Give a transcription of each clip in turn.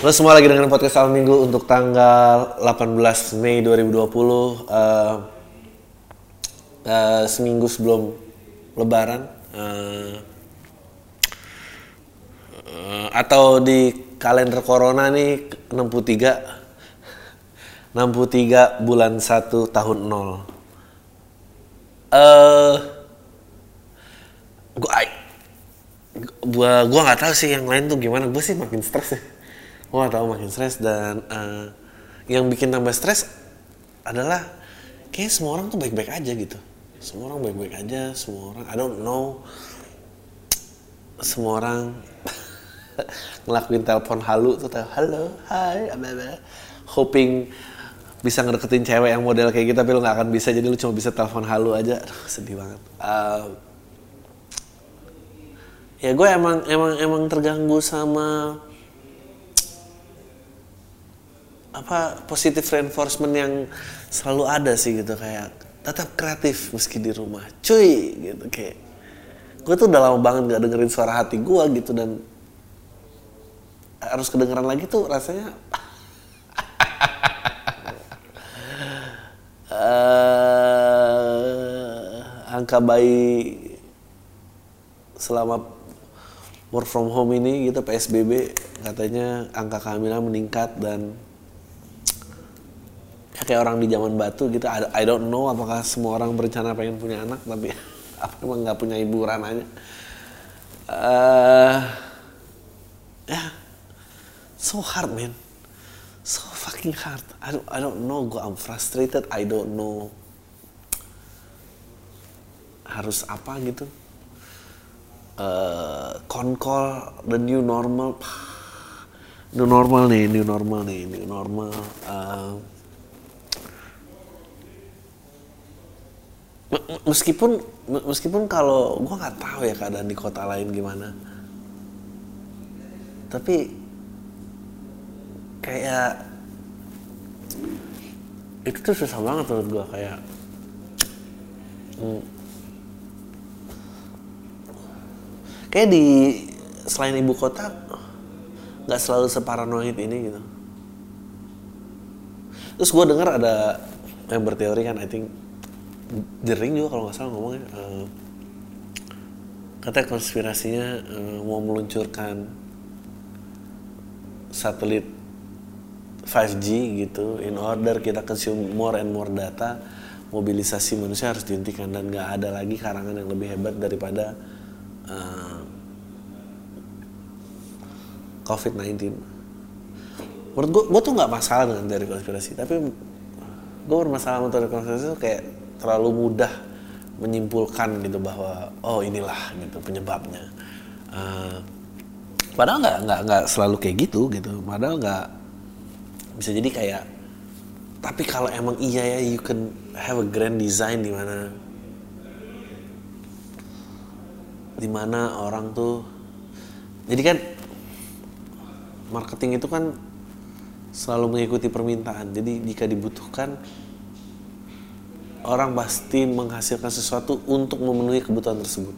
Lo semua lagi dengan podcast awal minggu untuk tanggal 18 Mei 2020 eh, eh, seminggu sebelum Lebaran eh, eh, atau di kalender Corona nih 63 63 bulan 1 tahun 0 eh gua gua gua nggak tahu sih yang lain tuh gimana. Gue sih makin stres ya nggak tahu makin stres dan eh, yang bikin tambah stres adalah kayak semua orang tuh baik-baik aja gitu. Semua orang baik-baik aja semua orang I don't know. Semua orang ngelakuin telepon halu tuh halo hai apa hoping bisa ngedeketin cewek yang model kayak gitu tapi lu nggak akan bisa jadi lu cuma bisa telepon halu aja. Aduh, sedih banget. Eh, ya gue emang emang emang terganggu sama apa positive reinforcement yang selalu ada sih gitu kayak tetap kreatif meski di rumah. Cuy gitu kayak gue tuh udah lama banget gak dengerin suara hati gue gitu dan harus kedengeran lagi tuh rasanya eh angka bayi selama work from home ini gitu PSBB katanya angka kehamilan meningkat dan kayak orang di zaman batu gitu I, don't know apakah semua orang berencana pengen punya anak tapi apa emang nggak punya hiburan aja Eh, ya so hard man. So fucking hard. I don't I don't know gue I'm frustrated I don't know harus apa gitu. Eh konkol the new normal. New normal nih new normal nih new normal. Eh, me- me- meskipun me- meskipun kalau gue nggak tahu ya keadaan di kota lain gimana. Tapi kayak itu tuh susah banget menurut gue kayak hmm, kayak di selain ibu kota nggak selalu separanoid ini gitu. Terus gue dengar ada yang berteori kan I think The Ring juga kalau nggak salah ngomongnya. Eh, katanya konspirasinya eh, mau meluncurkan satelit 5G gitu in order kita consume more and more data mobilisasi manusia harus dihentikan. Dan nggak ada lagi karangan yang lebih hebat daripada eh, COVID-19 menurut gue, gue tuh nggak masalah dengan teori konspirasi tapi gue bermasalah sama teori konspirasi itu kayak terlalu mudah menyimpulkan gitu bahwa oh inilah gitu penyebabnya. Eh, padahal nggak nggak nggak selalu kayak gitu gitu. Padahal nggak bisa jadi kayak tapi kalau emang iya ya you can have a grand design di mana di mana orang tuh jadi kan marketing itu kan selalu mengikuti permintaan. Jadi jika dibutuhkan orang pasti menghasilkan sesuatu untuk memenuhi kebutuhan tersebut.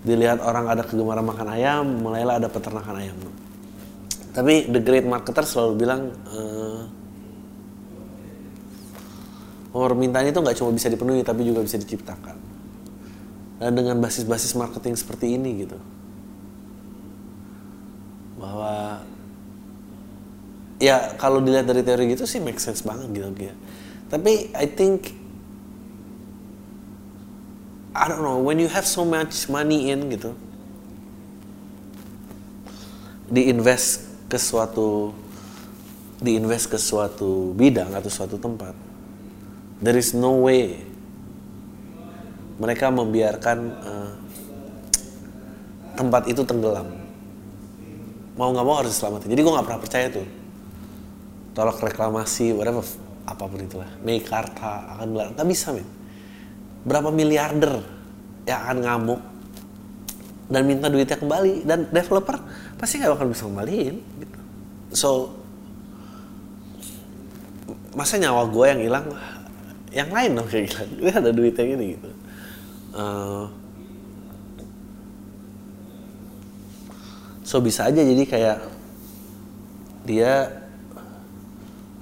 Dilihat orang ada kegemaran makan ayam mulailah ada peternakan ayam. Tapi the great marketer selalu bilang eh, permintaan itu nggak cuma bisa dipenuhi tapi juga bisa diciptakan. Dan dengan basis-basis marketing seperti ini gitu bahwa ya kalau dilihat dari teori gitu sih make sense banget gitu ya tapi I think I don't know when you have so much money in gitu diinvest ke suatu diinvest ke suatu bidang atau suatu tempat there is no way mereka membiarkan eh, tempat itu tenggelam. Mau nggak mau harus diselamatin jadi gue nggak pernah percaya tuh tolak reklamasi whatever apa pun itulah Meikarta akan melarang nggak bisa men berapa miliarder yang akan ngamuk dan minta duitnya kembali dan developer pasti nggak bakal bisa kembaliin gitu. so masa nyawa gue yang hilang? Yang lain dong kayak hilang ini ada duitnya gini gitu. Eh, so bisa aja jadi kayak dia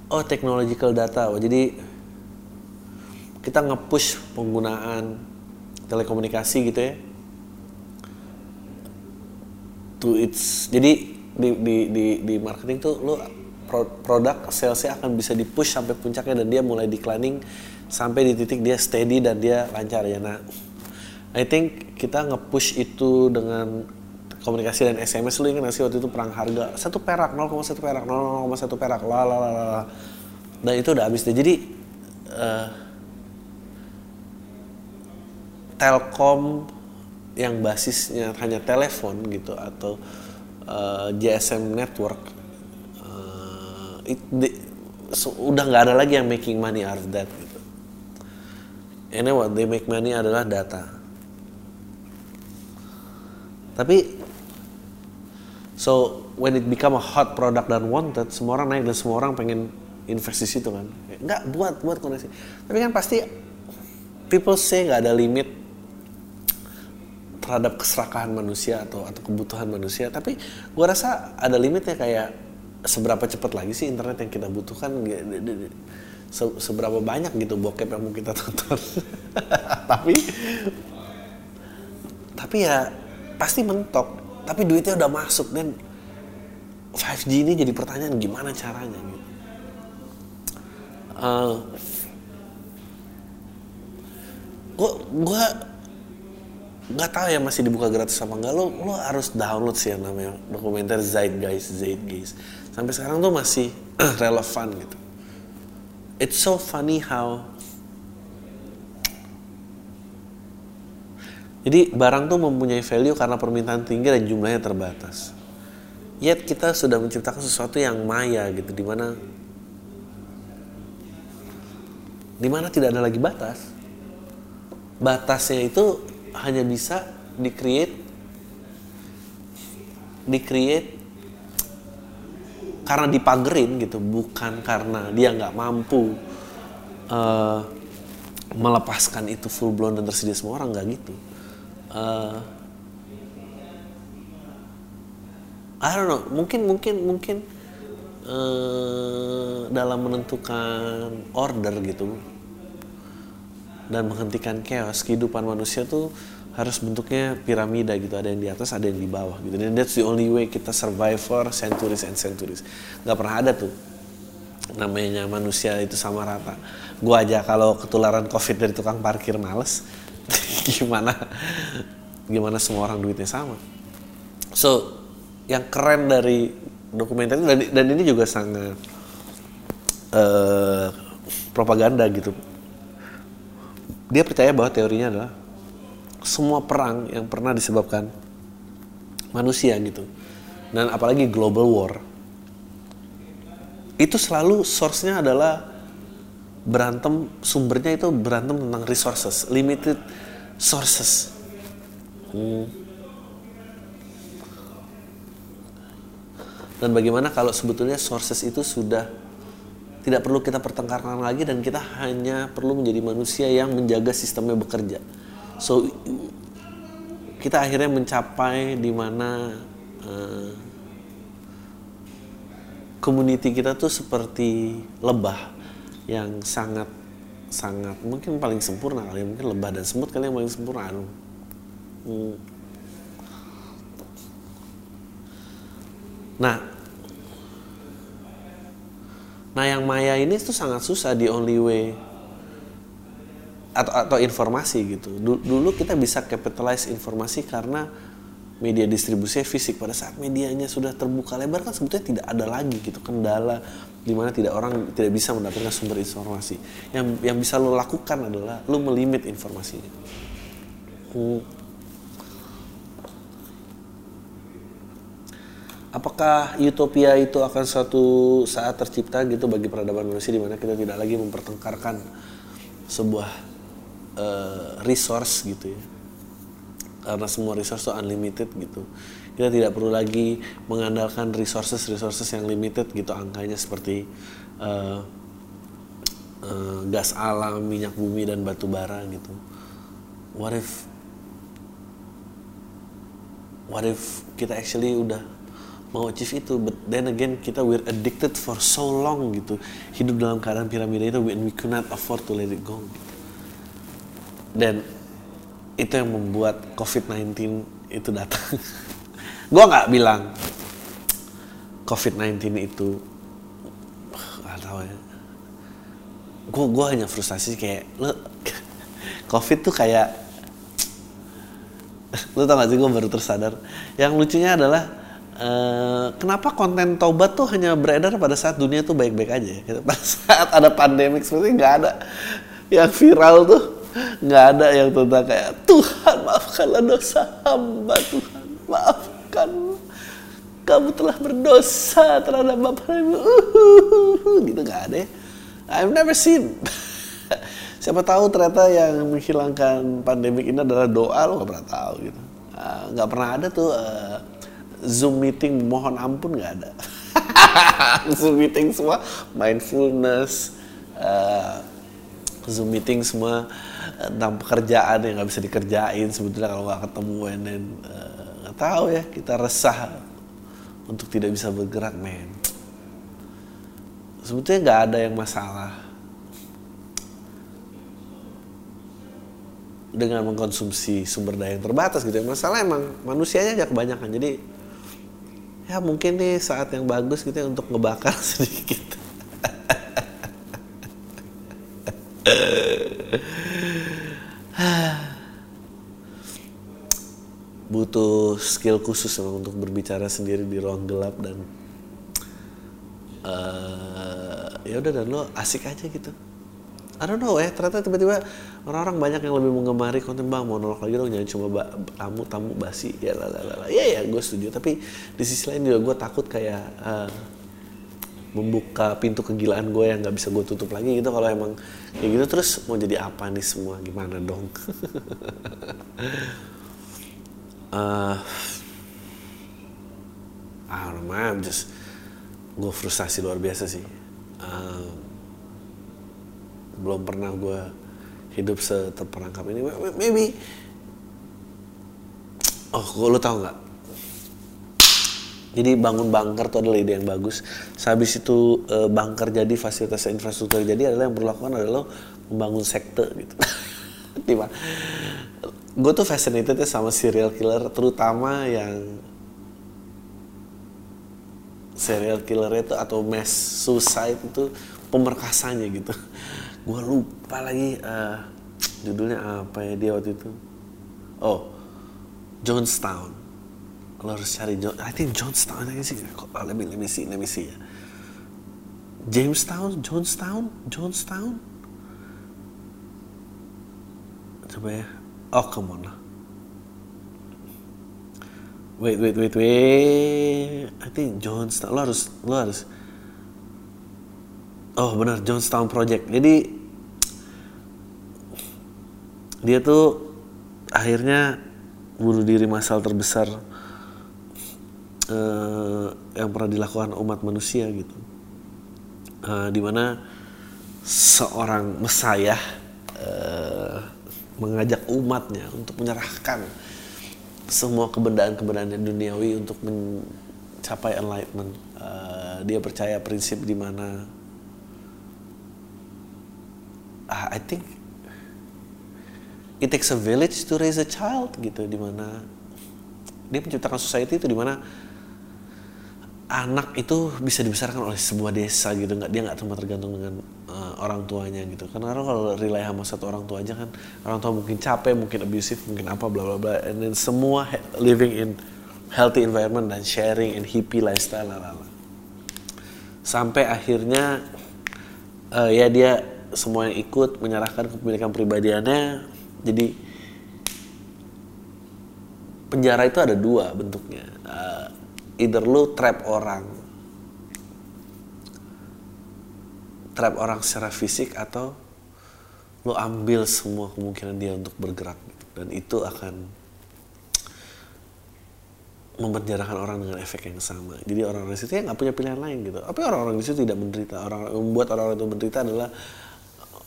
oh technological data. Oh, jadi kita nge-push penggunaan telekomunikasi gitu ya. To its jadi di di di, di marketing tuh lo produk salesnya akan bisa di push sampai puncaknya dan dia mulai declining sampai di titik dia steady dan dia lancar ya. Nah I think kita nge-push itu dengan komunikasi dan SMS lu ingat sih waktu itu perang harga satu perak 0,1 perak 0,1 perak lah dan itu udah habis deh jadi uh, Telkom yang basisnya hanya telepon gitu atau uh, network uh, it, di, so, udah nggak ada lagi yang making money out of that gitu. Ini what they make money adalah data. Tapi so when it become a hot product dan wanted, semua orang naik dan semua orang pengen invest situ kan. Nggak buat buat koneksi. Tapi kan pasti people say nggak ada limit terhadap keserakahan manusia atau atau kebutuhan manusia tapi gue rasa ada limitnya kayak seberapa cepat lagi sih internet yang kita butuhkan se seberapa banyak gitu bokep yang mau kita tonton tapi tapi ya pasti mentok tapi duitnya udah masuk dan 5G ini jadi pertanyaan gimana caranya gitu? Uh, gue gue nggak tahu ya masih dibuka gratis apa enggak lo lo harus download sih yang namanya dokumenter Zeitgeist Zeitgeist. Sampai sekarang tuh masih relevan gitu. It's so funny how jadi barang tuh mempunyai value karena permintaan tinggi dan jumlahnya terbatas. Yet kita sudah menciptakan sesuatu yang maya gitu di mana di mana tidak ada lagi batas. Batasnya itu hanya bisa di create di create karena dipagerin gitu bukan karena dia nggak mampu uh, melepaskan itu full blown dan tersedia semua orang nggak gitu uh, I don't know. Mungkin mungkin mungkin uh, dalam menentukan order gitu dan menghentikan chaos kehidupan manusia tuh harus bentuknya piramida gitu. Ada yang di atas ada yang di bawah gitu. Dan that's the only way kita survive for centuries and centuries. Nggak pernah ada tuh. Namanya manusia itu sama rata. Gua aja kalau ketularan covid dari tukang parkir males gimana? Gimana semua orang duitnya sama? So yang keren dari dokumenter dan, dan ini juga sangat uh, propaganda gitu. Dia percaya bahwa teorinya adalah semua perang yang pernah disebabkan manusia gitu dan apalagi global war itu selalu source-nya adalah berantem sumbernya itu berantem tentang resources limited sources hmm. dan bagaimana kalau sebetulnya sources itu sudah tidak perlu kita pertengkarkan lagi dan kita hanya perlu menjadi manusia yang menjaga sistemnya bekerja. So kita akhirnya mencapai di mana uh, community kita tuh seperti lebah yang sangat sangat mungkin paling sempurna kali mungkin lebah dan semut kali yang paling sempurna. Hmm. Nah, Nah yang maya ini tuh sangat susah di only way atau atau informasi gitu. Dulu kita bisa capitalize informasi karena media distribusi fisik pada saat medianya sudah terbuka lebar kan sebetulnya tidak ada lagi gitu kendala di mana tidak orang tidak bisa mendapatkan sumber informasi. Yang yang bisa lo lakukan adalah lo melimit informasinya. Apakah utopia itu akan suatu saat tercipta gitu bagi peradaban manusia di mana kita tidak lagi mempertengkarkan sebuah uh, resource gitu ya karena semua resource itu unlimited gitu. Kita tidak perlu lagi mengandalkan resources resources yang limited gitu angkanya seperti uh, uh, gas alam minyak bumi dan batu bara gitu. What if what if kita actually udah mau achieve itu but then again kita we're addicted for so long gitu. Hidup dalam keadaan piramida itu and we cannot afford to let it go gitu. dan itu yang membuat COVID-19 itu datang gue nggak bilang COVID-19 itu nggak tahu ya gue gue hanya frustasi kayak lo COVID tuh kayak lo tau gak sih gue baru tersadar yang lucunya adalah uh, kenapa konten tobat tuh hanya beredar pada saat dunia tuh baik-baik aja ya? Gitu. pada saat ada pandemik seperti nggak ada yang viral tuh nggak ada yang tentang kayak Tuhan maafkanlah dosa hamba Tuhan maafkan. Kamu telah berdosa terhadap bapak ibu. Gitu nggak ada ya. I've never seen. Siapa tahu ternyata yang menghilangkan pandemik ini adalah doa lo nggak pernah tahu gitu. Ah, nggak uh, pernah ada tuh uh, zoom meeting mohon ampun nggak ada. Zoom meeting semua mindfulness uh, zoom meeting semua tentang pekerjaan yang nggak bisa dikerjain sebetulnya kalau nggak ketemu and then nggak uh, tahu ya kita resah untuk tidak bisa bergerak men sebetulnya nggak ada yang masalah dengan mengkonsumsi sumber daya yang terbatas gitu ya. Masalah emang manusianya aja kebanyakan. Jadi ya mungkin nih saat yang bagus gitu ya untuk ngebakar sedikit. Butuh skill khusus emang untuk berbicara sendiri di ruang gelap dan uh, ya udah dan lo asik aja gitu. I don't know ya ternyata tiba-tiba orang-orang banyak yang lebih mengemari konten bang monolog lagi dong jangan cuma tamu tamu basi ya lah ya ya gue setuju. Tapi di sisi lain juga gue takut kayak uh, membuka pintu kegilaan gue yang nggak bisa gue tutup lagi gitu kalau emang kayak gitu. Terus mau jadi apa nih semua? Gimana dong? Uh, I don't just gue frustasi luar biasa sih. Uh, belum pernah gue hidup seterperangkap ini. Maybe oh gue lo tau nggak jadi bangun bunker itu adalah ide yang bagus. Sehabis itu uh, bunker jadi fasilitas infrastruktur jadi adalah yang perlu lakukan adalah membangun sekte gitu. Di mana? gue tuh fascinated ya sama serial killer terutama yang serial killer itu atau mass suicide itu pemerkasanya gitu. Gue lupa lagi uh, judulnya apa ya dia waktu itu? Oh Jonestown lo harus cari John I think Jonestown aja sih. Oh, let me let me see let me see ya. Jamestown? Jonestown Jonestown coba ya. Oh come on lah. Wait wait wait wait. I think Jonestown lo harus lo harus oh benar Jonestown Project. Jadi dia tuh akhirnya bunuh diri massal terbesar uh, yang pernah dilakukan umat manusia gitu. Uh, di mana seorang mesayah uh, mengajak umatnya untuk menyerahkan semua kebendaan-kebendaan duniawi untuk mencapai enlightenment. Uh, dia percaya prinsip di mana uh, I think it takes a village to raise a child gitu di mana dia menciptakan society itu di mana anak itu bisa dibesarkan oleh sebuah desa gitu. Nggak dia nggak cuma tergantung dengan uh, orang tuanya gitu. Karena kalau rely sama satu orang tua aja kan orang tua mungkin capek mungkin abusive mungkin apa bla bla bla. And then semua living in healthy environment dan sharing and hippie lifestyle lalala sampai akhirnya uh, ya dia semua yang ikut menyerahkan kepemilikan pribadiannya. Jadi penjara itu ada dua bentuknya. Uh, either lu trap orang trap orang secara fisik atau lu ambil semua kemungkinan dia untuk bergerak dan itu akan mempenjarakan orang dengan efek yang sama. Jadi orang-orang di situ ya nggak punya pilihan lain gitu. Tapi orang-orang di situ tidak menderita. Orang membuat orang-orang itu menderita adalah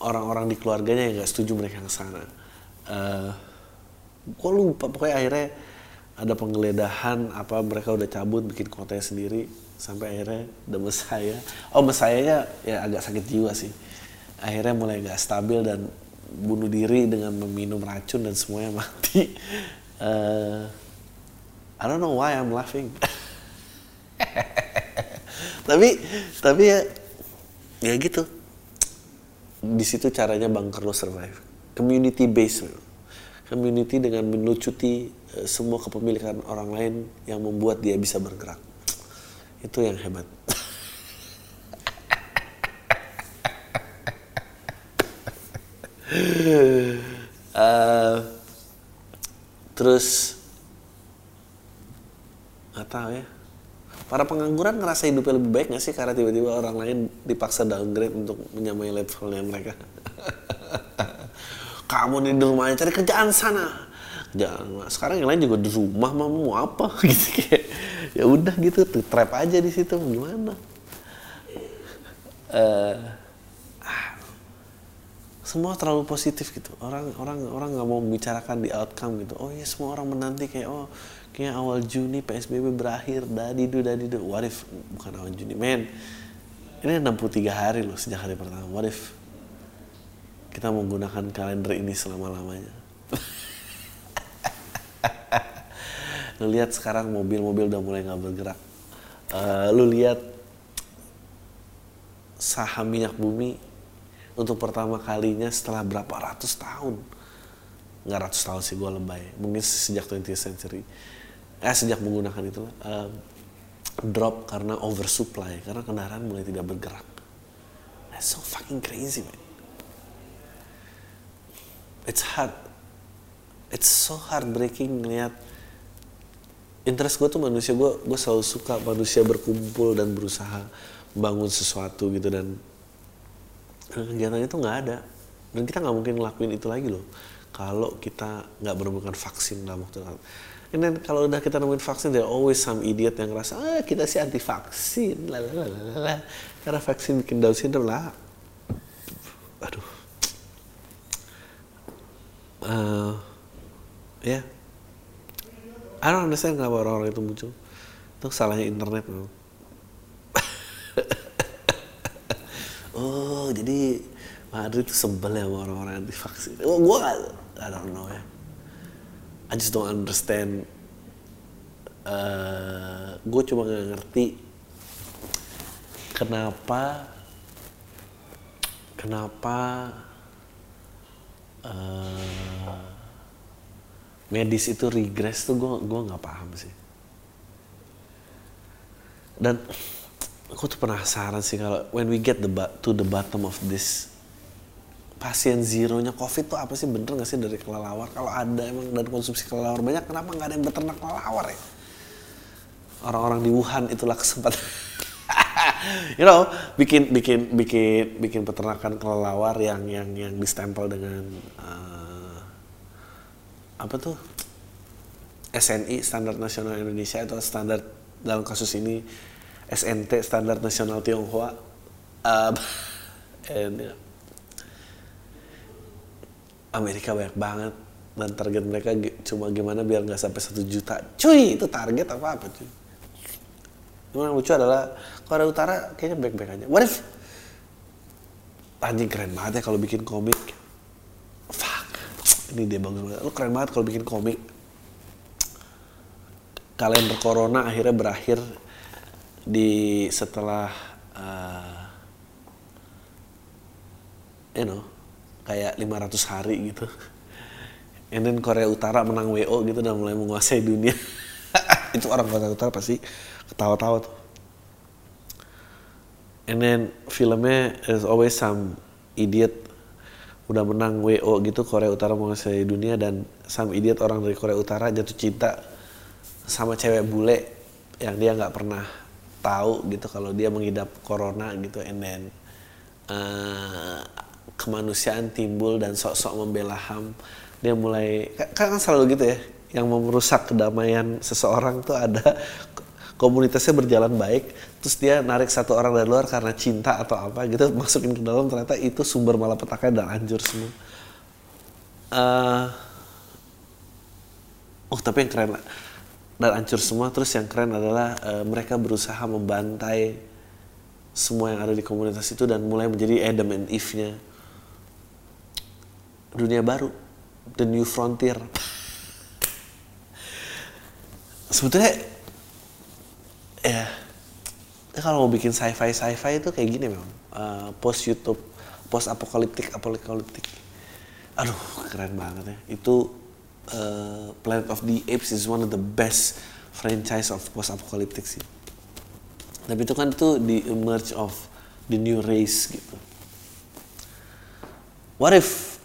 orang-orang di keluarganya yang nggak setuju mereka ke sana uh, gue lupa pokoknya akhirnya ada penggeledahan apa mereka udah cabut bikin kotanya sendiri sampai akhirnya The Messiah oh Messiah ya agak sakit jiwa sih. Akhirnya mulai nggak stabil dan bunuh diri dengan meminum racun dan semuanya mati. Uh, I don't know why I'm laughing. Tapi tapi ya ya gitu. Di situ caranya Bang Carlo survive. Community based community dengan melucuti uh, semua kepemilikan orang lain yang membuat dia bisa bergerak. Itu yang hebat. Uh, terus nggak tahu ya. Para pengangguran ngerasa hidupnya lebih baik nggak sih karena tiba-tiba orang lain dipaksa downgrade untuk menyamai levelnya mereka? Kamu nih di rumah cari kerjaan sana jangan sekarang yang lain juga di rumah mau mau apa? Gitu kayak ya udah gitu trap aja di situ. Gimana? Uh, semua terlalu positif gitu. Orang orang orang nggak mau membicarakan di outcome gitu. Oh ya semua orang menanti kayak oh kayak awal Juni PSBB berakhir. Dadidu dadidu what if? Bukan awal Juni men. Ini 63 hari loh sejak hari pertama. What if kita menggunakan kalender ini selama lamanya lu lihat sekarang mobil-mobil udah mulai nggak bergerak. Uh, lu lihat saham minyak bumi untuk pertama kalinya setelah berapa ratus tahun? Nggak ratus tahun sih gue lebay. Mungkin sejak 20th century. Eh sejak menggunakan itu uh, drop karena oversupply karena kendaraan mulai tidak bergerak. That's so fucking crazy man. It's hard. It's so heartbreaking ngeliat interest gue tuh manusia gue gue selalu suka manusia berkumpul dan berusaha bangun sesuatu gitu dan kegiatan itu nggak ada dan kita nggak mungkin ngelakuin itu lagi loh kalau kita nggak menemukan vaksin dalam waktu dekat. Dan kalau udah kita nemuin vaksin, there always some idiot yang ngerasa, ah kita sih anti vaksin, lalalala. Karena vaksin bikin Down syndrome lah. Aduh. Uh, ya. Yeah. I don't understand kenapa orang-orang itu muncul. Itu salahnya internet loh. oh jadi Madrid itu sebel ya orang-orang anti vaksin oh, gue I don't know ya I just don't understand uh, eh, gue cuma gak ngerti kenapa kenapa uh, medis itu regress tuh gue gue nggak paham sih. Dan aku tuh penasaran sih kalau when we get the to the bottom of this pasien zero-nya covid tuh apa sih? Bener gak sih dari kelelawar? Kalau ada emang dari konsumsi kelelawar banyak kenapa nggak ada yang beternak kelelawar ya? Orang-orang di Wuhan itulah kesempatan. You know bikin bikin bikin bikin peternakan kelelawar yang yang yang distempel dengan uh, apa tuh? SNI standar nasional Indonesia atau standar dalam kasus ini. SNT standar nasional Tionghoa. Uh, and, yeah. Amerika banyak banget dan target mereka cuma gimana biar nggak sampai satu juta. Cuy itu target apa apa cuy? Cuma yang lucu adalah Korea Utara kayaknya baik-baik aja. What if? Anjing keren banget ya kalau bikin komik ini dia bagus banget. Lu keren banget kalau bikin komik. Kalender corona akhirnya berakhir di setelah uh, you know kayak 500 hari gitu. And then Korea Utara menang WO gitu dan mulai menguasai dunia. Itu orang Korea Utara pasti ketawa-tawa tuh. And then filmnya is always some idiot udah menang WO gitu Korea Utara menguasai dunia dan some idiot orang dari Korea Utara jatuh cinta sama cewek bule yang dia nggak pernah tahu gitu kalau dia mengidap corona gitu. And then uh, kemanusiaan timbul dan sok-sok membela HAM. Dia mulai kan, kan selalu gitu ya yang merusak kedamaian seseorang tuh ada komunitasnya berjalan baik terus dia narik satu orang dari luar karena cinta atau apa gitu masukin ke dalam ternyata itu sumber malapetaka dan hancur semua. Uh, oh tapi yang keren dan hancur semua terus yang keren adalah uh, mereka berusaha membantai semua yang ada di komunitas itu dan mulai menjadi Adam and Eve-nya. Dunia baru. The new frontier. Sebetulnya ya kalau mau bikin sci-fi sci-fi itu kayak gini memang uh, post YouTube post apokaliptik apokaliptik. Aduh keren banget ya. Itu uh, Planet of the Apes is one of the best franchise of post apocalyptic sih. Tapi itu kan tuh di emerge of the new race gitu. What if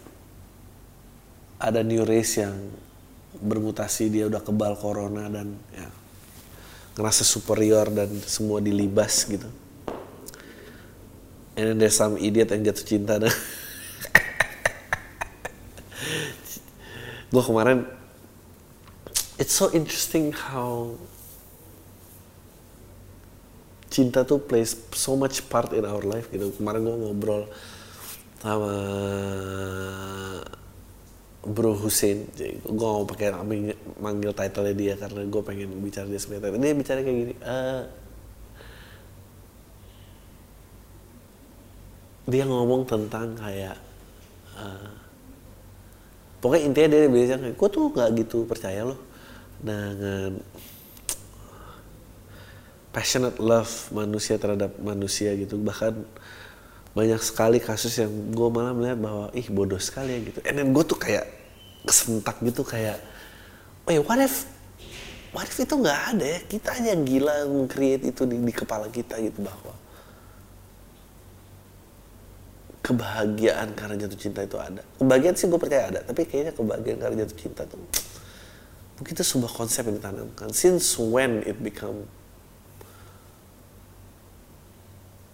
ada new race yang bermutasi dia udah kebal corona dan ya ngerasa superior dan semua dilibas gitu. And then there's some idiot yang jatuh cinta dan gue kemarin it's so interesting how cinta tuh plays so much part in our life gitu kemarin gue ngobrol sama Bro Hussein, gue mau pakai manggil title dia karena gue pengen bicara dia sebagai title. Dia bicara kayak gini, uh, dia ngomong tentang kayak uh, pokoknya intinya dia bilang gue tuh nggak gitu percaya loh dengan passionate love manusia terhadap manusia gitu bahkan banyak sekali kasus yang gue malah melihat bahwa ih bodoh sekali ya gitu and then gue tuh kayak kesentak gitu kayak oh ya what if what if itu nggak ada ya kita aja gila meng-create itu di, di kepala kita gitu bahwa kebahagiaan karena jatuh cinta itu ada. Kebahagiaan sih gue percaya ada, tapi kayaknya kebahagiaan karena jatuh cinta tuh begitu sebuah konsep yang ditanamkan. Since when it become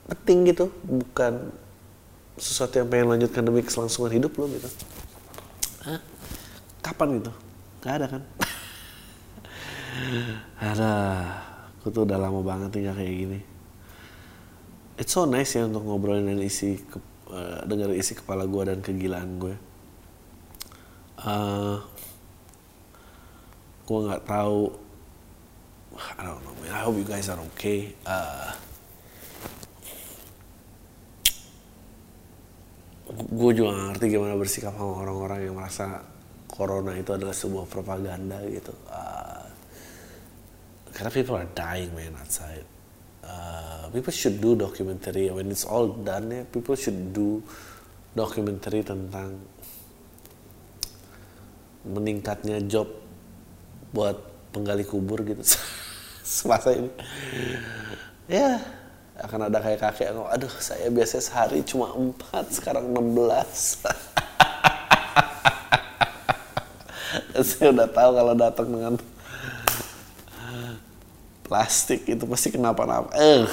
penting gitu, bukan sesuatu yang pengen lanjutkan demi keselangsungan hidup lo gitu. Hah? Kapan gitu? Gak ada kan? ada. Aku tuh udah lama banget tinggal kayak gini. It's so nice ya untuk ngobrolin dan isi ke uh, dengar isi kepala gue dan kegilaan gue uh, gue nggak tahu I don't know man. I hope you guys are okay uh, gue juga gak ngerti gimana bersikap sama orang-orang yang merasa corona itu adalah sebuah propaganda gitu. Uh, karena people are dying man outside. Uh, people should do documentary. When it's all done ya. People should do documentary tentang meningkatnya job buat penggali kubur gitu. Semasa ini. Ya akan ada kayak kakek yang aduh saya biasa sehari cuma empat sekarang 16 saya udah tahu kalau datang dengan plastik itu pasti kenapa-napa. Eh.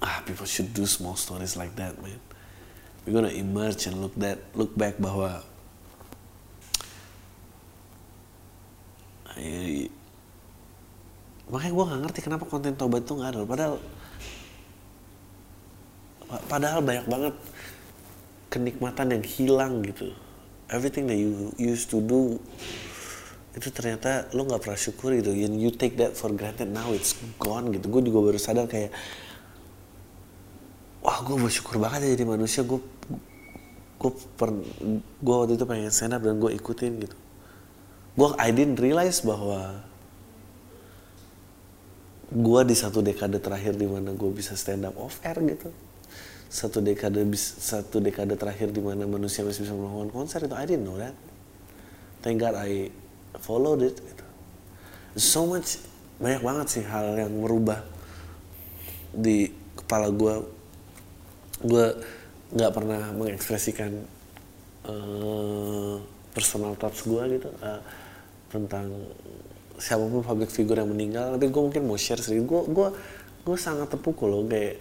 Ah, people should do small stories like that, man. We're gonna emerge and look that look back bahwa makanya gue gak ngerti kenapa konten tobat itu gak ada. Padahal padahal banyak banget kenikmatan yang hilang gitu. Everything that you used to do itu ternyata lo nggak pernah syukur gitu. And you take that for granted now it's gone gitu. Gue juga baru sadar kayak wah gue bersyukur banget ya jadi manusia. Gue gue per gue waktu itu pengen stand up dan gue ikutin gitu. Gue I didn't realize bahwa gue di satu dekade terakhir di mana gue bisa stand up off air gitu. Satu dekade satu dekade terakhir di mana manusia masih bisa melakukan konser itu I didn't know that. Thank God I followed it gitu. so much banyak banget sih hal yang merubah di kepala gue gue nggak pernah mengekspresikan uh, personal thoughts gue gitu uh, tentang siapa pun public figure yang meninggal tapi gue mungkin mau share sedikit gue gue gue sangat terpukul loh kayak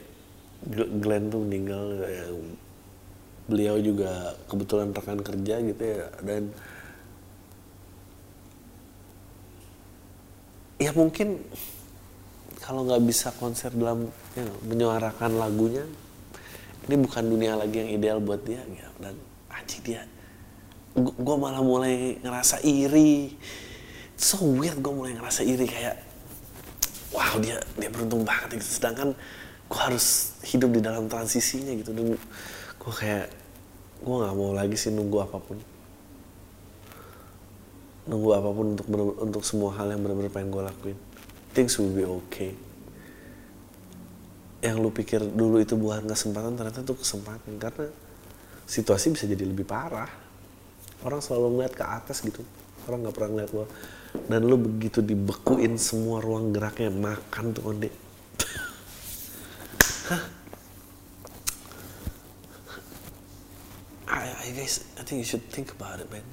Glenn tuh meninggal ya, beliau juga kebetulan rekan kerja gitu ya dan ya mungkin kalau nggak bisa konser dalam know, menyuarakan lagunya ini bukan dunia lagi yang ideal buat dia ya. dan aji dia gue malah mulai ngerasa iri so weird gue mulai ngerasa iri kayak wow dia dia beruntung banget gitu. Sedangkan gue harus hidup di dalam transisinya gitu dan gue kayak gue nggak mau lagi sih nunggu apa pun. Nunggu apa pun untuk bener- untuk semua hal yang benar-benar pengen gue lakuin. Things will be okay. Yang lu pikir dulu itu bukan kesempatan ternyata itu kesempatan. Karena situasi bisa jadi lebih parah. Orang selalu ngeliat ke atas gitu. Orang nggak pernah ngeliat lo dan lu begitu dibekuin semua ruang geraknya makan tuh onde. Hah? I, I guess I think you should think about it man.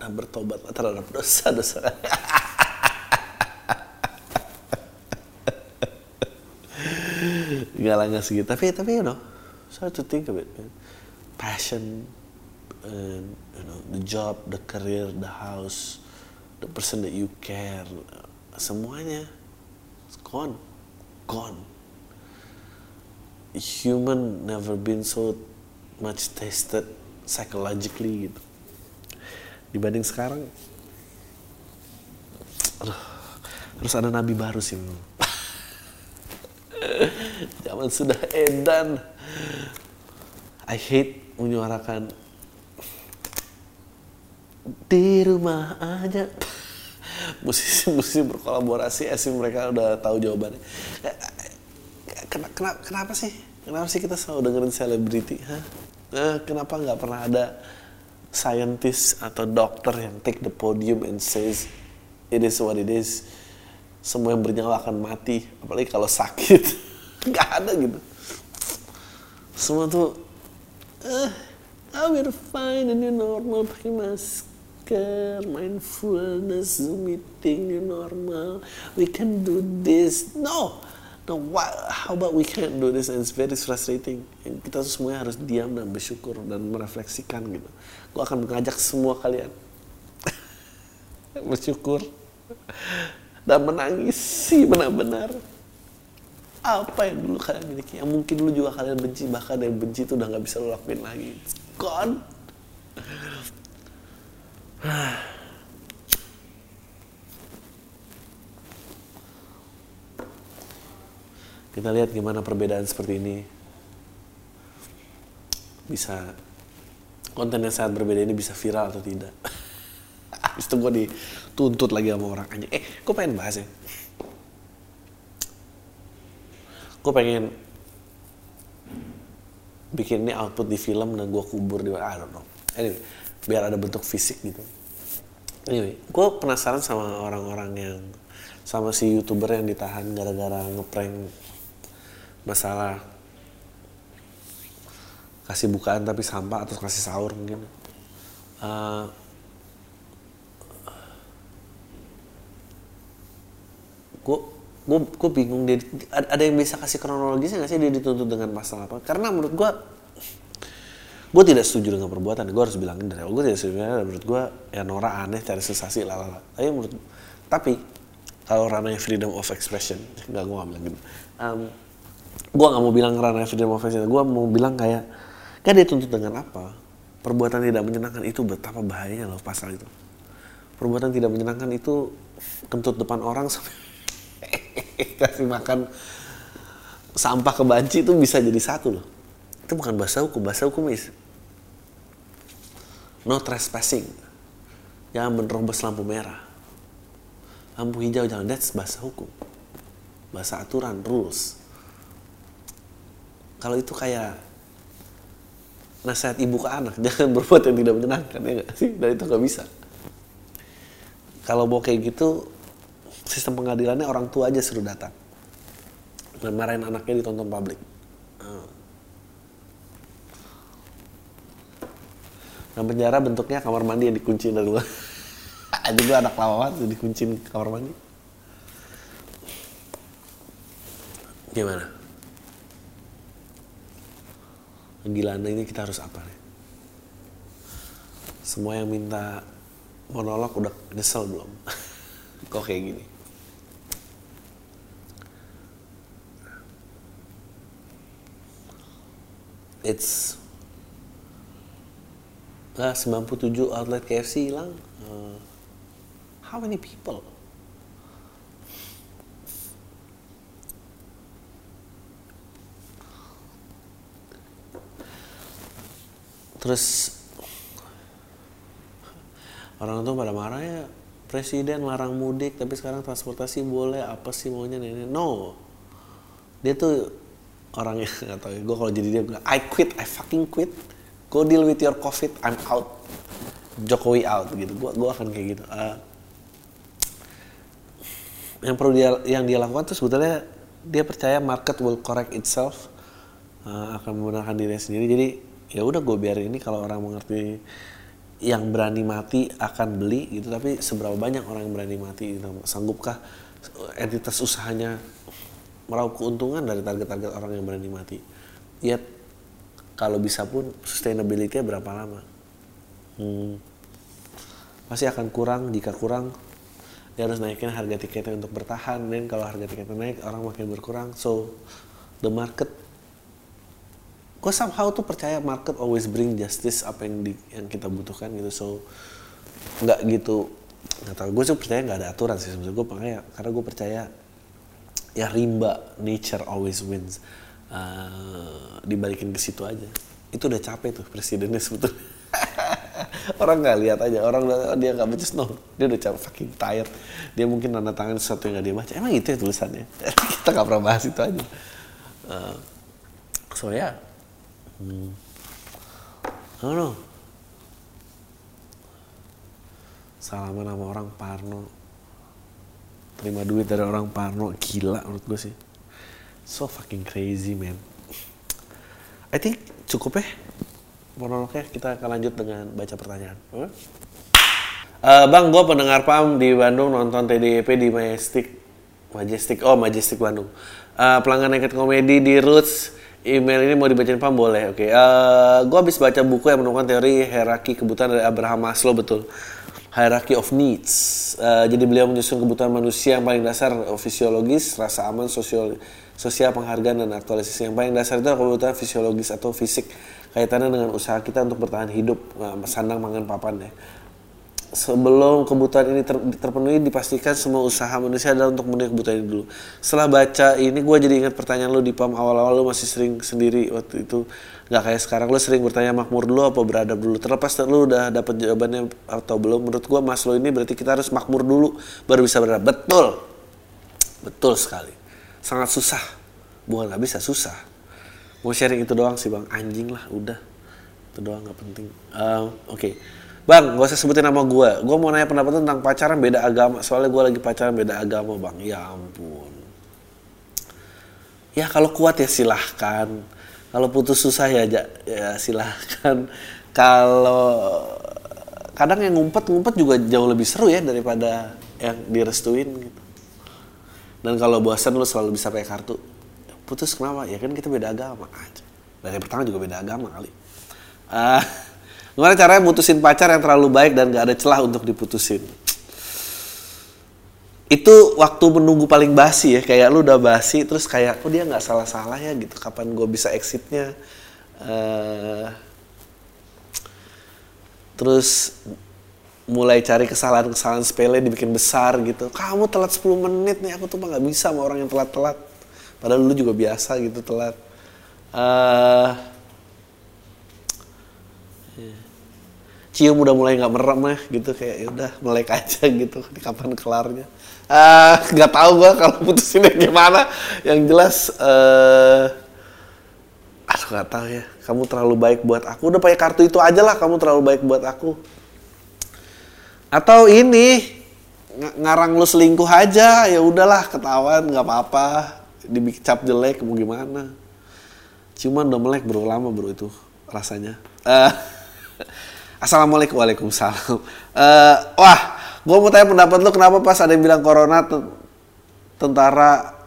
Dan bertobat terhadap dosa-dosa. Gak lah nggak segitu. Tapi tapi you know so to think of it man. passion and you know the job the career the house the person that you care semuanya it's gone gone. Human never been so much tested psychologically gitu. Dibanding sekarang aduh, harus ada nabi baru sih memang. zaman sudah edan. I hate menyuarakan di rumah aja. Musisi-musisi berkolaborasi asing mereka udah tahu jawabannya. Kenapa, kenapa, kenapa sih? Kenapa sih kita selalu dengerin selebriti? Eh, kenapa nggak pernah ada scientist atau dokter yang take the podium and says it is what it is. Semua yang bernyawa akan mati apalagi kalau sakit. Nggak ada gitu. Semua tuh eh I will find a new normal pakai masker mindfulness zoom meeting normal. We can do this. No. No why, how about we can't do this? And it's very frustrating. Kita semuanya harus diam dan bersyukur dan merefleksikan gitu. Gua akan mengajak semua kalian. Bersyukur. Dan menangisi benar-benar apa yang dulu kalian miliki. Yang mungkin dulu juga kalian benci bahkan yang benci itu udah nggak bisa lo lakuin lagi. It's gone kita lihat gimana perbedaan seperti ini. Bisa konten yang sangat berbeda ini bisa viral atau tidak? Habis itu gue dituntut lagi sama orang aja eh gue pengen bahas ya. Gue pengen bikin ini output di film dan gue kubur di I don't know. Anyway biar ada bentuk fisik gitu. Anyway gue penasaran sama orang-orang yang sama si youtuber yang ditahan gara-gara ngeprank masalah kasih bukaan tapi sampah atau kasih sahur mungkin. Uh, gue gue gue bingung dia ada yang bisa kasih kronologisnya nggak sih dia dituntut dengan pasal apa? Karena menurut gue gue tidak setuju dengan perbuatan gue harus bilangin dari gue tidak setuju dan menurut gue ya Nora aneh cari sensasi lalala tapi menurut tapi kalau ranahnya freedom of expression nggak gue nggak gitu. Um, gue nggak mau bilang ranahnya freedom of expression. Gue mau bilang kayak kan dia tuntut dengan apa? Perbuatan tidak menyenangkan itu betapa bahayanya loh pasal itu. Perbuatan tidak menyenangkan itu kentut depan orang sampai kasih makan sampah ke banci itu bisa jadi satu loh itu bukan bahasa hukum bahasa hukum is no trespassing. Jangan menerobos lampu merah. Lampu hijau jangan that's bahasa hukum. Bahasa aturan rules. Kalau itu kayak nasihat ibu ke anak jangan berbuat yang tidak menyenangkan ya gak sih? Dan itu nggak bisa. Kalau mau kayak gitu sistem pengadilannya orang tua aja suruh datang. Dan marahin anaknya ditonton publik dan penjara bentuknya kamar mandi yang dikunci dari luar. Ada juga anak lawan yang dikunci kamar mandi. Gimana? Gila ini kita harus apa nih? Semua yang minta monolog udah nyesel belum? Kok kayak gini? It's ah 97 outlet KFC hilang. Eh, how many people? Terus orang tuh pada marah ya presiden larang mudik tapi sekarang transportasi boleh apa sih maunya nenek no. Dia tuh orangnya nggak tahu ya gue kalau jadi dia bilang I quit I fucking quit go deal with your covid I'm out. Jokowi out gitu. Gue gua akan kayak gitu. Uh, yang perlu dia yang dia lakukan tuh sebetulnya dia percaya market will correct itself uh, akan membenarkan dirinya sendiri. Jadi ya udah gue biarin ini kalau orang mengerti yang berani mati akan beli gitu. Tapi seberapa banyak orang yang berani mati gitu. sanggupkah entitas usahanya meraup keuntungan dari target-target orang yang berani mati? Ya kalau bisa pun sustainability-nya berapa lama? Hmm, pasti akan kurang jika kurang dia harus naikin harga tiketnya untuk bertahan. Dan kalau harga tiketnya naik orang makin berkurang. So the market gue somehow tuh percaya market always bring justice apa yang di, yang kita butuhkan gitu. So nggak gitu nggak tahu. Gue sih percaya nggak ada aturan sih sebenarnya. Gue makanya karena gue percaya ya rimba nature always wins uh, dibalikin ke situ aja. Itu udah capek tuh presidennya sebetulnya. Orang nggak lihat aja. Orang dia nggak baca no. Dia udah capek fucking tired. Dia mungkin tanda tangan sesuatu yang nggak dia baca. Emang itu ya tulisannya? Kita nggak pernah bahas itu aja. Uh, so ya. Yeah. hmm. I don't salaman sama orang Parno. Terima duit dari orang Parno. Gila menurut gue sih so fucking crazy man. I think cukup ya monolognya. Kita akan lanjut dengan baca pertanyaan. Uh, Bang gue pendengar PAM di Bandung nonton TDP di Majestic. Majestic oh Majestic Bandung. Uh, pelanggan naked komedi di Roots. Email ini mau dibacain pam boleh oke. Okay. uh, gue habis baca buku yang menemukan teori hierarki kebutuhan dari Abraham Maslow betul. Hierarchy of needs. Uh, jadi beliau menyusun kebutuhan manusia yang paling dasar fisiologis rasa aman sosial sosial penghargaan dan aktualisasi yang paling dasar itu kebutuhan fisiologis atau fisik kaitannya dengan usaha kita untuk bertahan hidup nah, sandang mangan papan ya sebelum kebutuhan ini ter, terpenuhi dipastikan semua usaha manusia adalah untuk memenuhi kebutuhan ini dulu. Setelah baca ini gue jadi ingat pertanyaan lu di PAM awal-awal lu masih sering sendiri waktu itu nggak kayak sekarang lu sering bertanya makmur dulu apa beradab dulu. Terlepas lu udah dapet jawabannya atau belum menurut gue mas lo ini berarti kita harus makmur dulu baru bisa beradab. Betul. Betul sekali. Sangat susah. Bukan nggak bisa susah. Mau sharing itu doang sih bang anjing lah udah. Itu doang nggak penting. Uh, Oke. Okay. Bang, gak usah sebutin nama gue. Gue mau nanya pendapat tentang pacaran beda agama. Soalnya gue lagi pacaran beda agama, bang. Ya ampun. Ya kalau kuat ya silahkan. Kalau putus susah ya, ya silahkan. Kalau kadang yang ngumpet-ngumpet juga jauh lebih seru ya daripada yang direstuin gitu. Dan kalau bosan lu selalu bisa pakai kartu. Putus kenapa? Ya kan kita beda agama aja. Dari pertama juga beda agama kali. Uh, Gimana caranya mutusin pacar yang terlalu baik dan gak ada celah untuk diputusin? Itu waktu menunggu paling basi ya, kayak lu udah basi, terus kayak, oh dia nggak salah-salah ya gitu, kapan gue bisa exitnya? Uh, terus mulai cari kesalahan-kesalahan sepele dibikin besar gitu. Kamu telat 10 menit nih, aku tuh mah nggak bisa sama orang yang telat-telat. Padahal lu juga biasa gitu telat. Uh, cium udah mulai nggak merem ya gitu. Kayak ya udah melek aja gitu. Kapan kelarnya. Uh, nggak tahu gua kalau putusinnya gimana. Yang jelas uh, aduh nggak tahu ya. Kamu terlalu baik buat aku. Udah pakai kartu itu aja lah kamu terlalu baik buat aku atau ini ng ngarang lu selingkuh aja ya udahlah ketahuan nggak apa-apa dibicap jelek mau gimana cuman udah melek bro lama bro itu rasanya uh, Assalamualaikum Waalaikumsalam. Uh, wah, gue mau tanya pendapat lu kenapa pas ada yang bilang corona tentara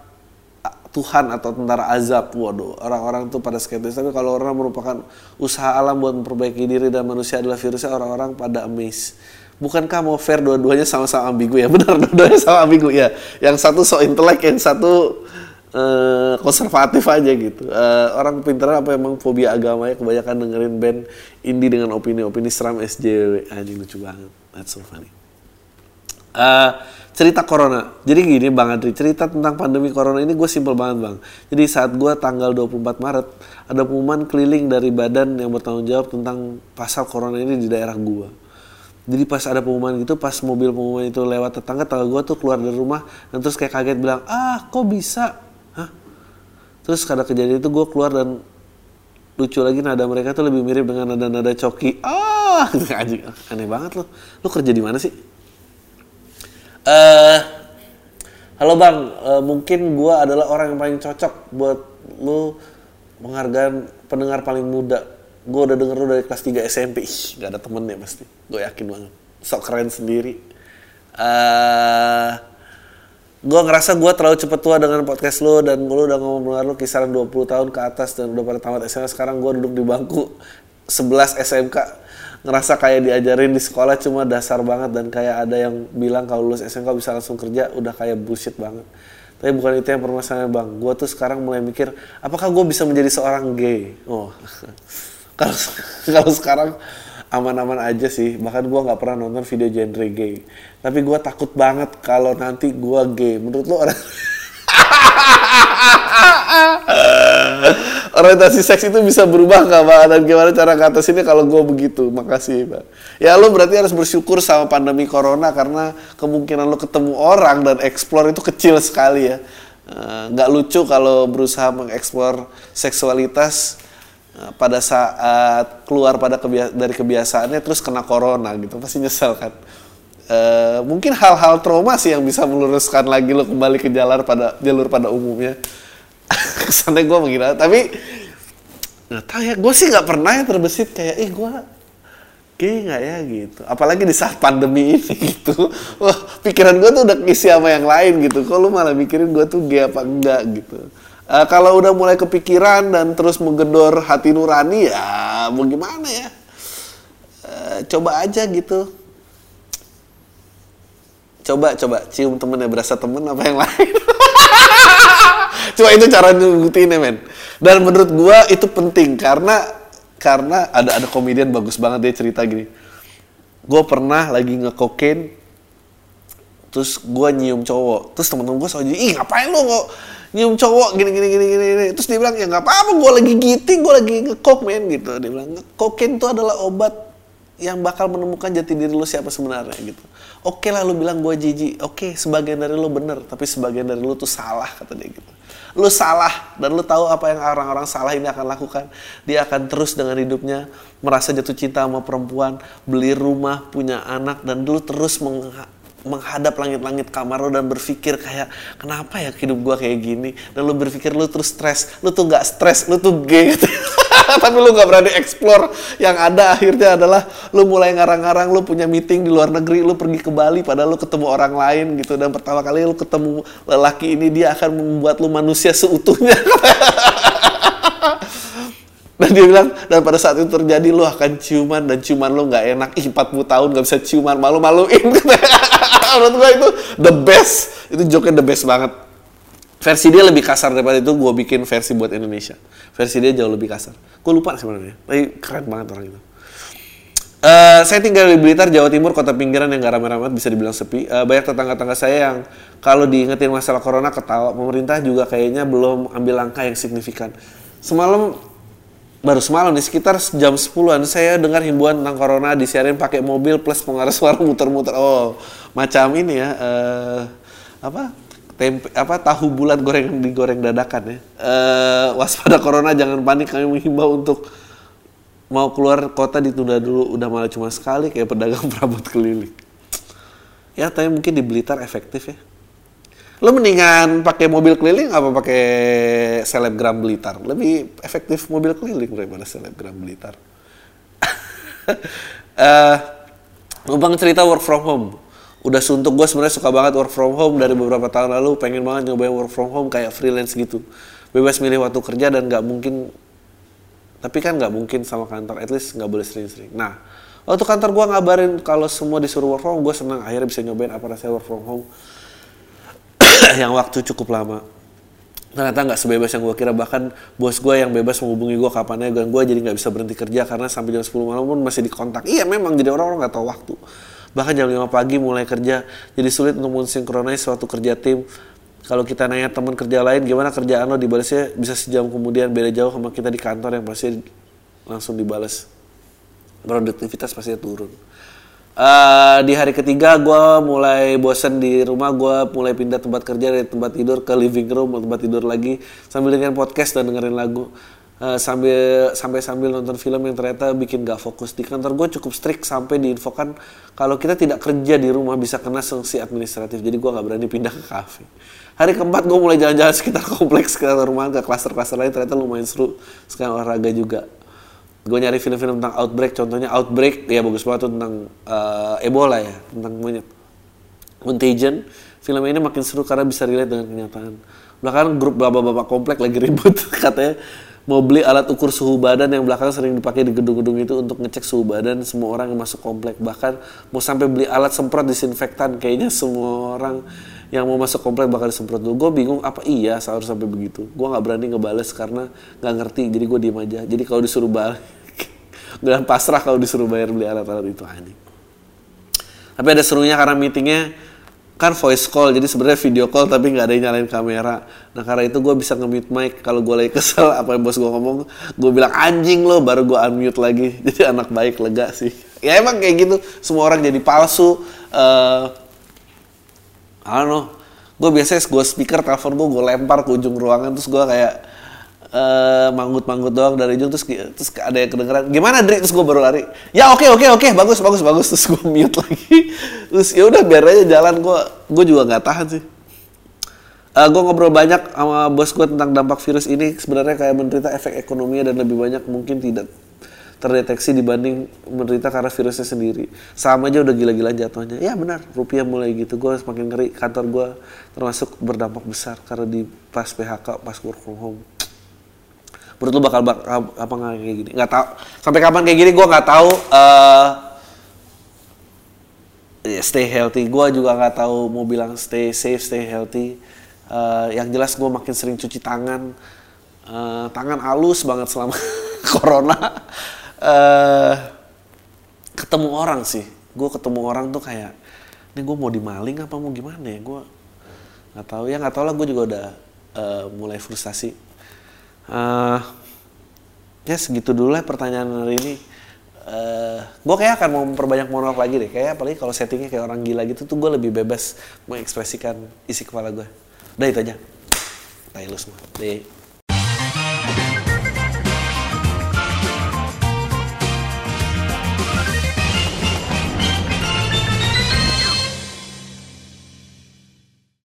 Tuhan atau tentara azab. Waduh, orang-orang tuh pada skeptis. Tapi kalau orang merupakan usaha alam buat memperbaiki diri dan manusia adalah virusnya, orang-orang pada amazed. Bukankah mau fair dua-duanya sama-sama ambigu ya? Benar, dua-duanya sama ambigu ya. Yang satu so intelek, yang satu uh, konservatif aja gitu. Uh, orang pintar apa emang fobia agama ya kebanyakan dengerin band indie dengan opini-opini seram SJW anjing lucu banget. That's so funny. Uh, cerita corona. Jadi gini Bang Adri, cerita tentang pandemi corona ini gue simpel banget Bang. Jadi saat gue tanggal 24 Maret, ada pengumuman keliling dari badan yang bertanggung jawab tentang pasal corona ini di daerah gue. Jadi pas ada pengumuman gitu, pas mobil pengumuman itu lewat tetangga, tetangga gue tuh keluar dari rumah, dan terus kayak kaget bilang, ah kok bisa? Hah? Terus karena kejadian itu gue keluar dan lucu lagi nada mereka tuh lebih mirip dengan nada-nada coki. Ah, aneh banget loh. Lo kerja di mana sih? Uh, halo bang, uh, mungkin gue adalah orang yang paling cocok buat lu menghargai pendengar paling muda. Gue udah denger lu dari kelas 3 SMP. Ih, gak ada temennya pasti. Gue yakin banget. Sok keren sendiri. Uh, eh, gue ngerasa gue terlalu cepet tua dengan podcast lu dan lu udah ngomong lu kisaran 20 tahun ke atas dan udah pada tamat SMA sekarang gue duduk di bangku 11 SMK ngerasa kayak diajarin di sekolah cuma dasar banget dan kayak ada yang bilang kalau lulus SMK bisa langsung kerja udah kayak bullshit banget tapi bukan itu yang permasalahannya bang gue tuh sekarang mulai mikir apakah gue bisa menjadi seorang gay oh kalau kalau sekarang aman-aman aja sih. Bahkan gue nggak pernah nonton video genre gay. Tapi gue takut banget kalau nanti gue gay. Menurut lo orang orientasi seks itu bisa berubah nggak pak? Dan gimana cara ini kalau gue begitu? Makasih pak. Ya lo berarti harus bersyukur sama pandemi corona karena kemungkinan lo ketemu orang dan explore itu kecil sekali ya. Eh, nggak lucu kalau berusaha mengeksplor seksualitas pada saat keluar pada kebia dari kebiasaannya terus kena corona gitu pasti nyesel kan? Uh, mungkin hal-hal trauma sih yang bisa meluruskan lagi lo kembali ke jalur pada jalur pada umumnya. Kesannya gue mengira tapi nggak tahu ya gue sih nggak pernah yang terbesit kayak ih gue gay nggak ya? gitu. Apalagi di saat pandemi ini gitu. Wah pikiran gue tuh udah ngisi sama yang lain gitu. Kok lu malah mikirin gue tuh gay apa enggak gitu uh, kalau udah mulai kepikiran dan terus menggedor hati nurani ya mau gimana ya? Uh, coba aja gitu. Coba coba. Cium temennya berasa temen apa yang lain? Cuma itu cara ngebuktiinnya men. Dan menurut gua itu penting karena karena ada ada komedian bagus banget dia cerita gini. Gua pernah lagi ngekokain terus gua nyium cowok. Terus temen-temen gue soalnya ih ngapain lu kok nyium cowok gini gini gini gini, terus dia bilang ya nggak apa-apa gue lagi giting gue lagi ngekok men gitu. Dia bilang kokain itu adalah obat yang bakal menemukan jati diri lu siapa sebenarnya gitu. Oke okay lah lu bilang gue jijik. Oke okay, sebagian dari lu bener tapi sebagian dari lu tuh salah kata dia gitu. Lu salah dan lu tahu apa yang orang-orang salah ini akan lakukan. Dia akan terus dengan hidupnya merasa jatuh cinta sama perempuan beli rumah punya anak dan dulu terus meng menghadap langit-langit kamar lo dan berpikir kayak kenapa ya hidup gua kayak gini? Dan lu berpikir lu terus stres lu tuh nggak stres lu tuh gay tapi lu nggak berani explore. Yang ada akhirnya adalah lu mulai ngarang-ngarang lu punya meeting di luar negeri lu pergi ke Bali padahal lu ketemu orang lain gitu. Dan pertama kali lu ketemu lelaki ini dia akan membuat lu manusia seutuhnya dan dia bilang dan pada saat itu terjadi lu akan ciuman dan ciuman lu nggak enak. Ih 40 tahun nggak bisa ciuman malu-maluin. Menurut gue itu the best. Itu joke the best banget. Versi dia lebih kasar daripada itu gue bikin versi buat Indonesia. Versi dia jauh lebih kasar. Gue lupa sebenarnya. Tapi keren banget orang itu. Uh, saya tinggal di Blitar, Jawa Timur, kota pinggiran yang gak ramai-ramai, bisa dibilang sepi. Uh, banyak tetangga-tetangga saya yang kalau diingetin masalah corona ketawa. Pemerintah juga kayaknya belum ambil langkah yang signifikan. Semalam baru semalam di sekitar jam 10-an saya dengar himbauan tentang corona disiarin pakai mobil plus pengaruh suara muter-muter. Oh, macam ini ya uh, apa? tempe apa tahu bulat goreng digoreng dadakan ya. Uh, waspada corona jangan panik kami menghimbau untuk mau keluar kota ditunda dulu udah malah cuma sekali kayak pedagang perabot keliling. Ya, tapi mungkin di Blitar efektif ya lo mendingan pakai mobil keliling apa pakai selebgram Blitar? Lebih efektif mobil keliling daripada selebgram Blitar. uh, Bang cerita work from home. Udah suntuk gue sebenarnya suka banget work from home dari beberapa tahun lalu. Pengen banget nyobain work from home kayak freelance gitu. Bebas milih waktu kerja dan nggak mungkin. Tapi kan nggak mungkin sama kantor. At least nggak boleh sering-sering. Nah, waktu kantor gue ngabarin kalau semua disuruh work from home, gue senang akhirnya bisa nyobain apa rasanya work from home yang waktu cukup lama ternyata nggak sebebas yang gue kira bahkan bos gue yang bebas menghubungi gue kapan aja gue jadi nggak bisa berhenti kerja karena sampai jam 10 malam pun masih dikontak iya memang jadi orang-orang nggak tahu waktu Bahkan jam 5 pagi mulai kerja, jadi sulit untuk mensinkronis suatu kerja tim. Kalau kita nanya teman kerja lain, gimana kerjaan lo dibalasnya bisa sejam kemudian beda jauh sama kita di kantor yang pasti langsung dibalas. Produktivitas pasti turun. Uh, di hari ketiga gue mulai bosen di rumah gue mulai pindah tempat kerja dari tempat tidur ke living room tempat tidur lagi sambil dengerin podcast dan dengerin lagu. Uh, sambil sampai sambil nonton film yang ternyata bikin gak fokus. Di kantor gue cukup strict sampai diinfokan kalau kita tidak kerja di rumah bisa kena sanksi administratif. Jadi gue nggak berani pindah ke kafe. Hari keempat gue mulai jalan-jalan sekitar kompleks sekitar rumah ke klaster-klaster lain ternyata lumayan seru. Sekarang olahraga juga gue nyari film-film tentang outbreak contohnya outbreak ya bagus banget tentang uh, Ebola ya tentang monyet. Contagion film ini makin seru karena bisa relate dengan kenyataan. Belakangan grup bapak-bapak komplek lagi ribut katanya mau beli alat ukur suhu badan yang belakangan sering dipakai di gedung-gedung itu untuk ngecek suhu badan semua orang yang masuk komplek. Bahkan mau sampai beli alat semprot disinfektan kayaknya semua orang yang mau masuk komplek bakal disemprot dulu. Gue bingung apa iya harus sampai begitu? Gue nggak berani ngebales karena nggak ngerti jadi gue diem aja. Jadi kalau disuruh balik dan pasrah kalau disuruh bayar beli alat-alat itu anjing. Tapi ada serunya karena meetingnya kan voice call jadi sebenarnya video call tapi nggak ada yang nyalain kamera. Nah karena itu gue bisa nge-mute mic. Kalau gue lagi kesel apa yang bos gue ngomong gue bilang anjing lo baru gue unmute lagi. Jadi anak baik lega sih. Ya emang kayak gitu. Semua orang jadi palsu uh, Know. Gue biasanya gue speaker telepon gue gue lempar ke ujung ruangan terus gue kayak uh, manggut-manggut doang dari ujung terus terus ada yang kedengeran gimana Dri? Terus gue baru lari. Ya oke okay, oke okay, oke okay, bagus bagus bagus. Terus gue mute lagi. Terus ya udah biar aja jalan. Gue gue juga nggak tahan sih. Uh, eh, gue ngobrol banyak sama bos gue tentang dampak virus ini. Sebenarnya kayak menderita efek ekonomi dan lebih banyak mungkin tidak terdeteksi dibanding menderita karena virusnya sendiri. Sama aja udah gila-gila jatuhnya. Ya benar, rupiah mulai gitu. Gue semakin ngeri. Kantor gue termasuk berdampak besar karena di pas PHK, pas work from home. Menurut lu bakal, bakal apa nggak kayak gini? Nggak tahu sampai kapan kayak gini? Gue nggak tahu uh, stay healthy. Gue juga nggak tahu mau bilang stay safe stay healthy. Uh, yang jelas gue makin sering cuci tangan. Uh, tangan halus banget selama corona uh, ketemu orang sih. Gue ketemu orang tuh kayak ini gue mau dimaling apa mau gimana ya? Gue nggak tahu. Ya nggak tahu lah gue juga udah uh, mulai frustasi. Uh, ya segitu dulu lah pertanyaan hari ini. Uh, gue kayak akan mau memperbanyak monolog lagi deh. Kayak apalagi kalau settingnya kayak orang gila gitu tuh gue lebih bebas mengekspresikan isi kepala gue udah itu aja. Tahu lu semua. Deh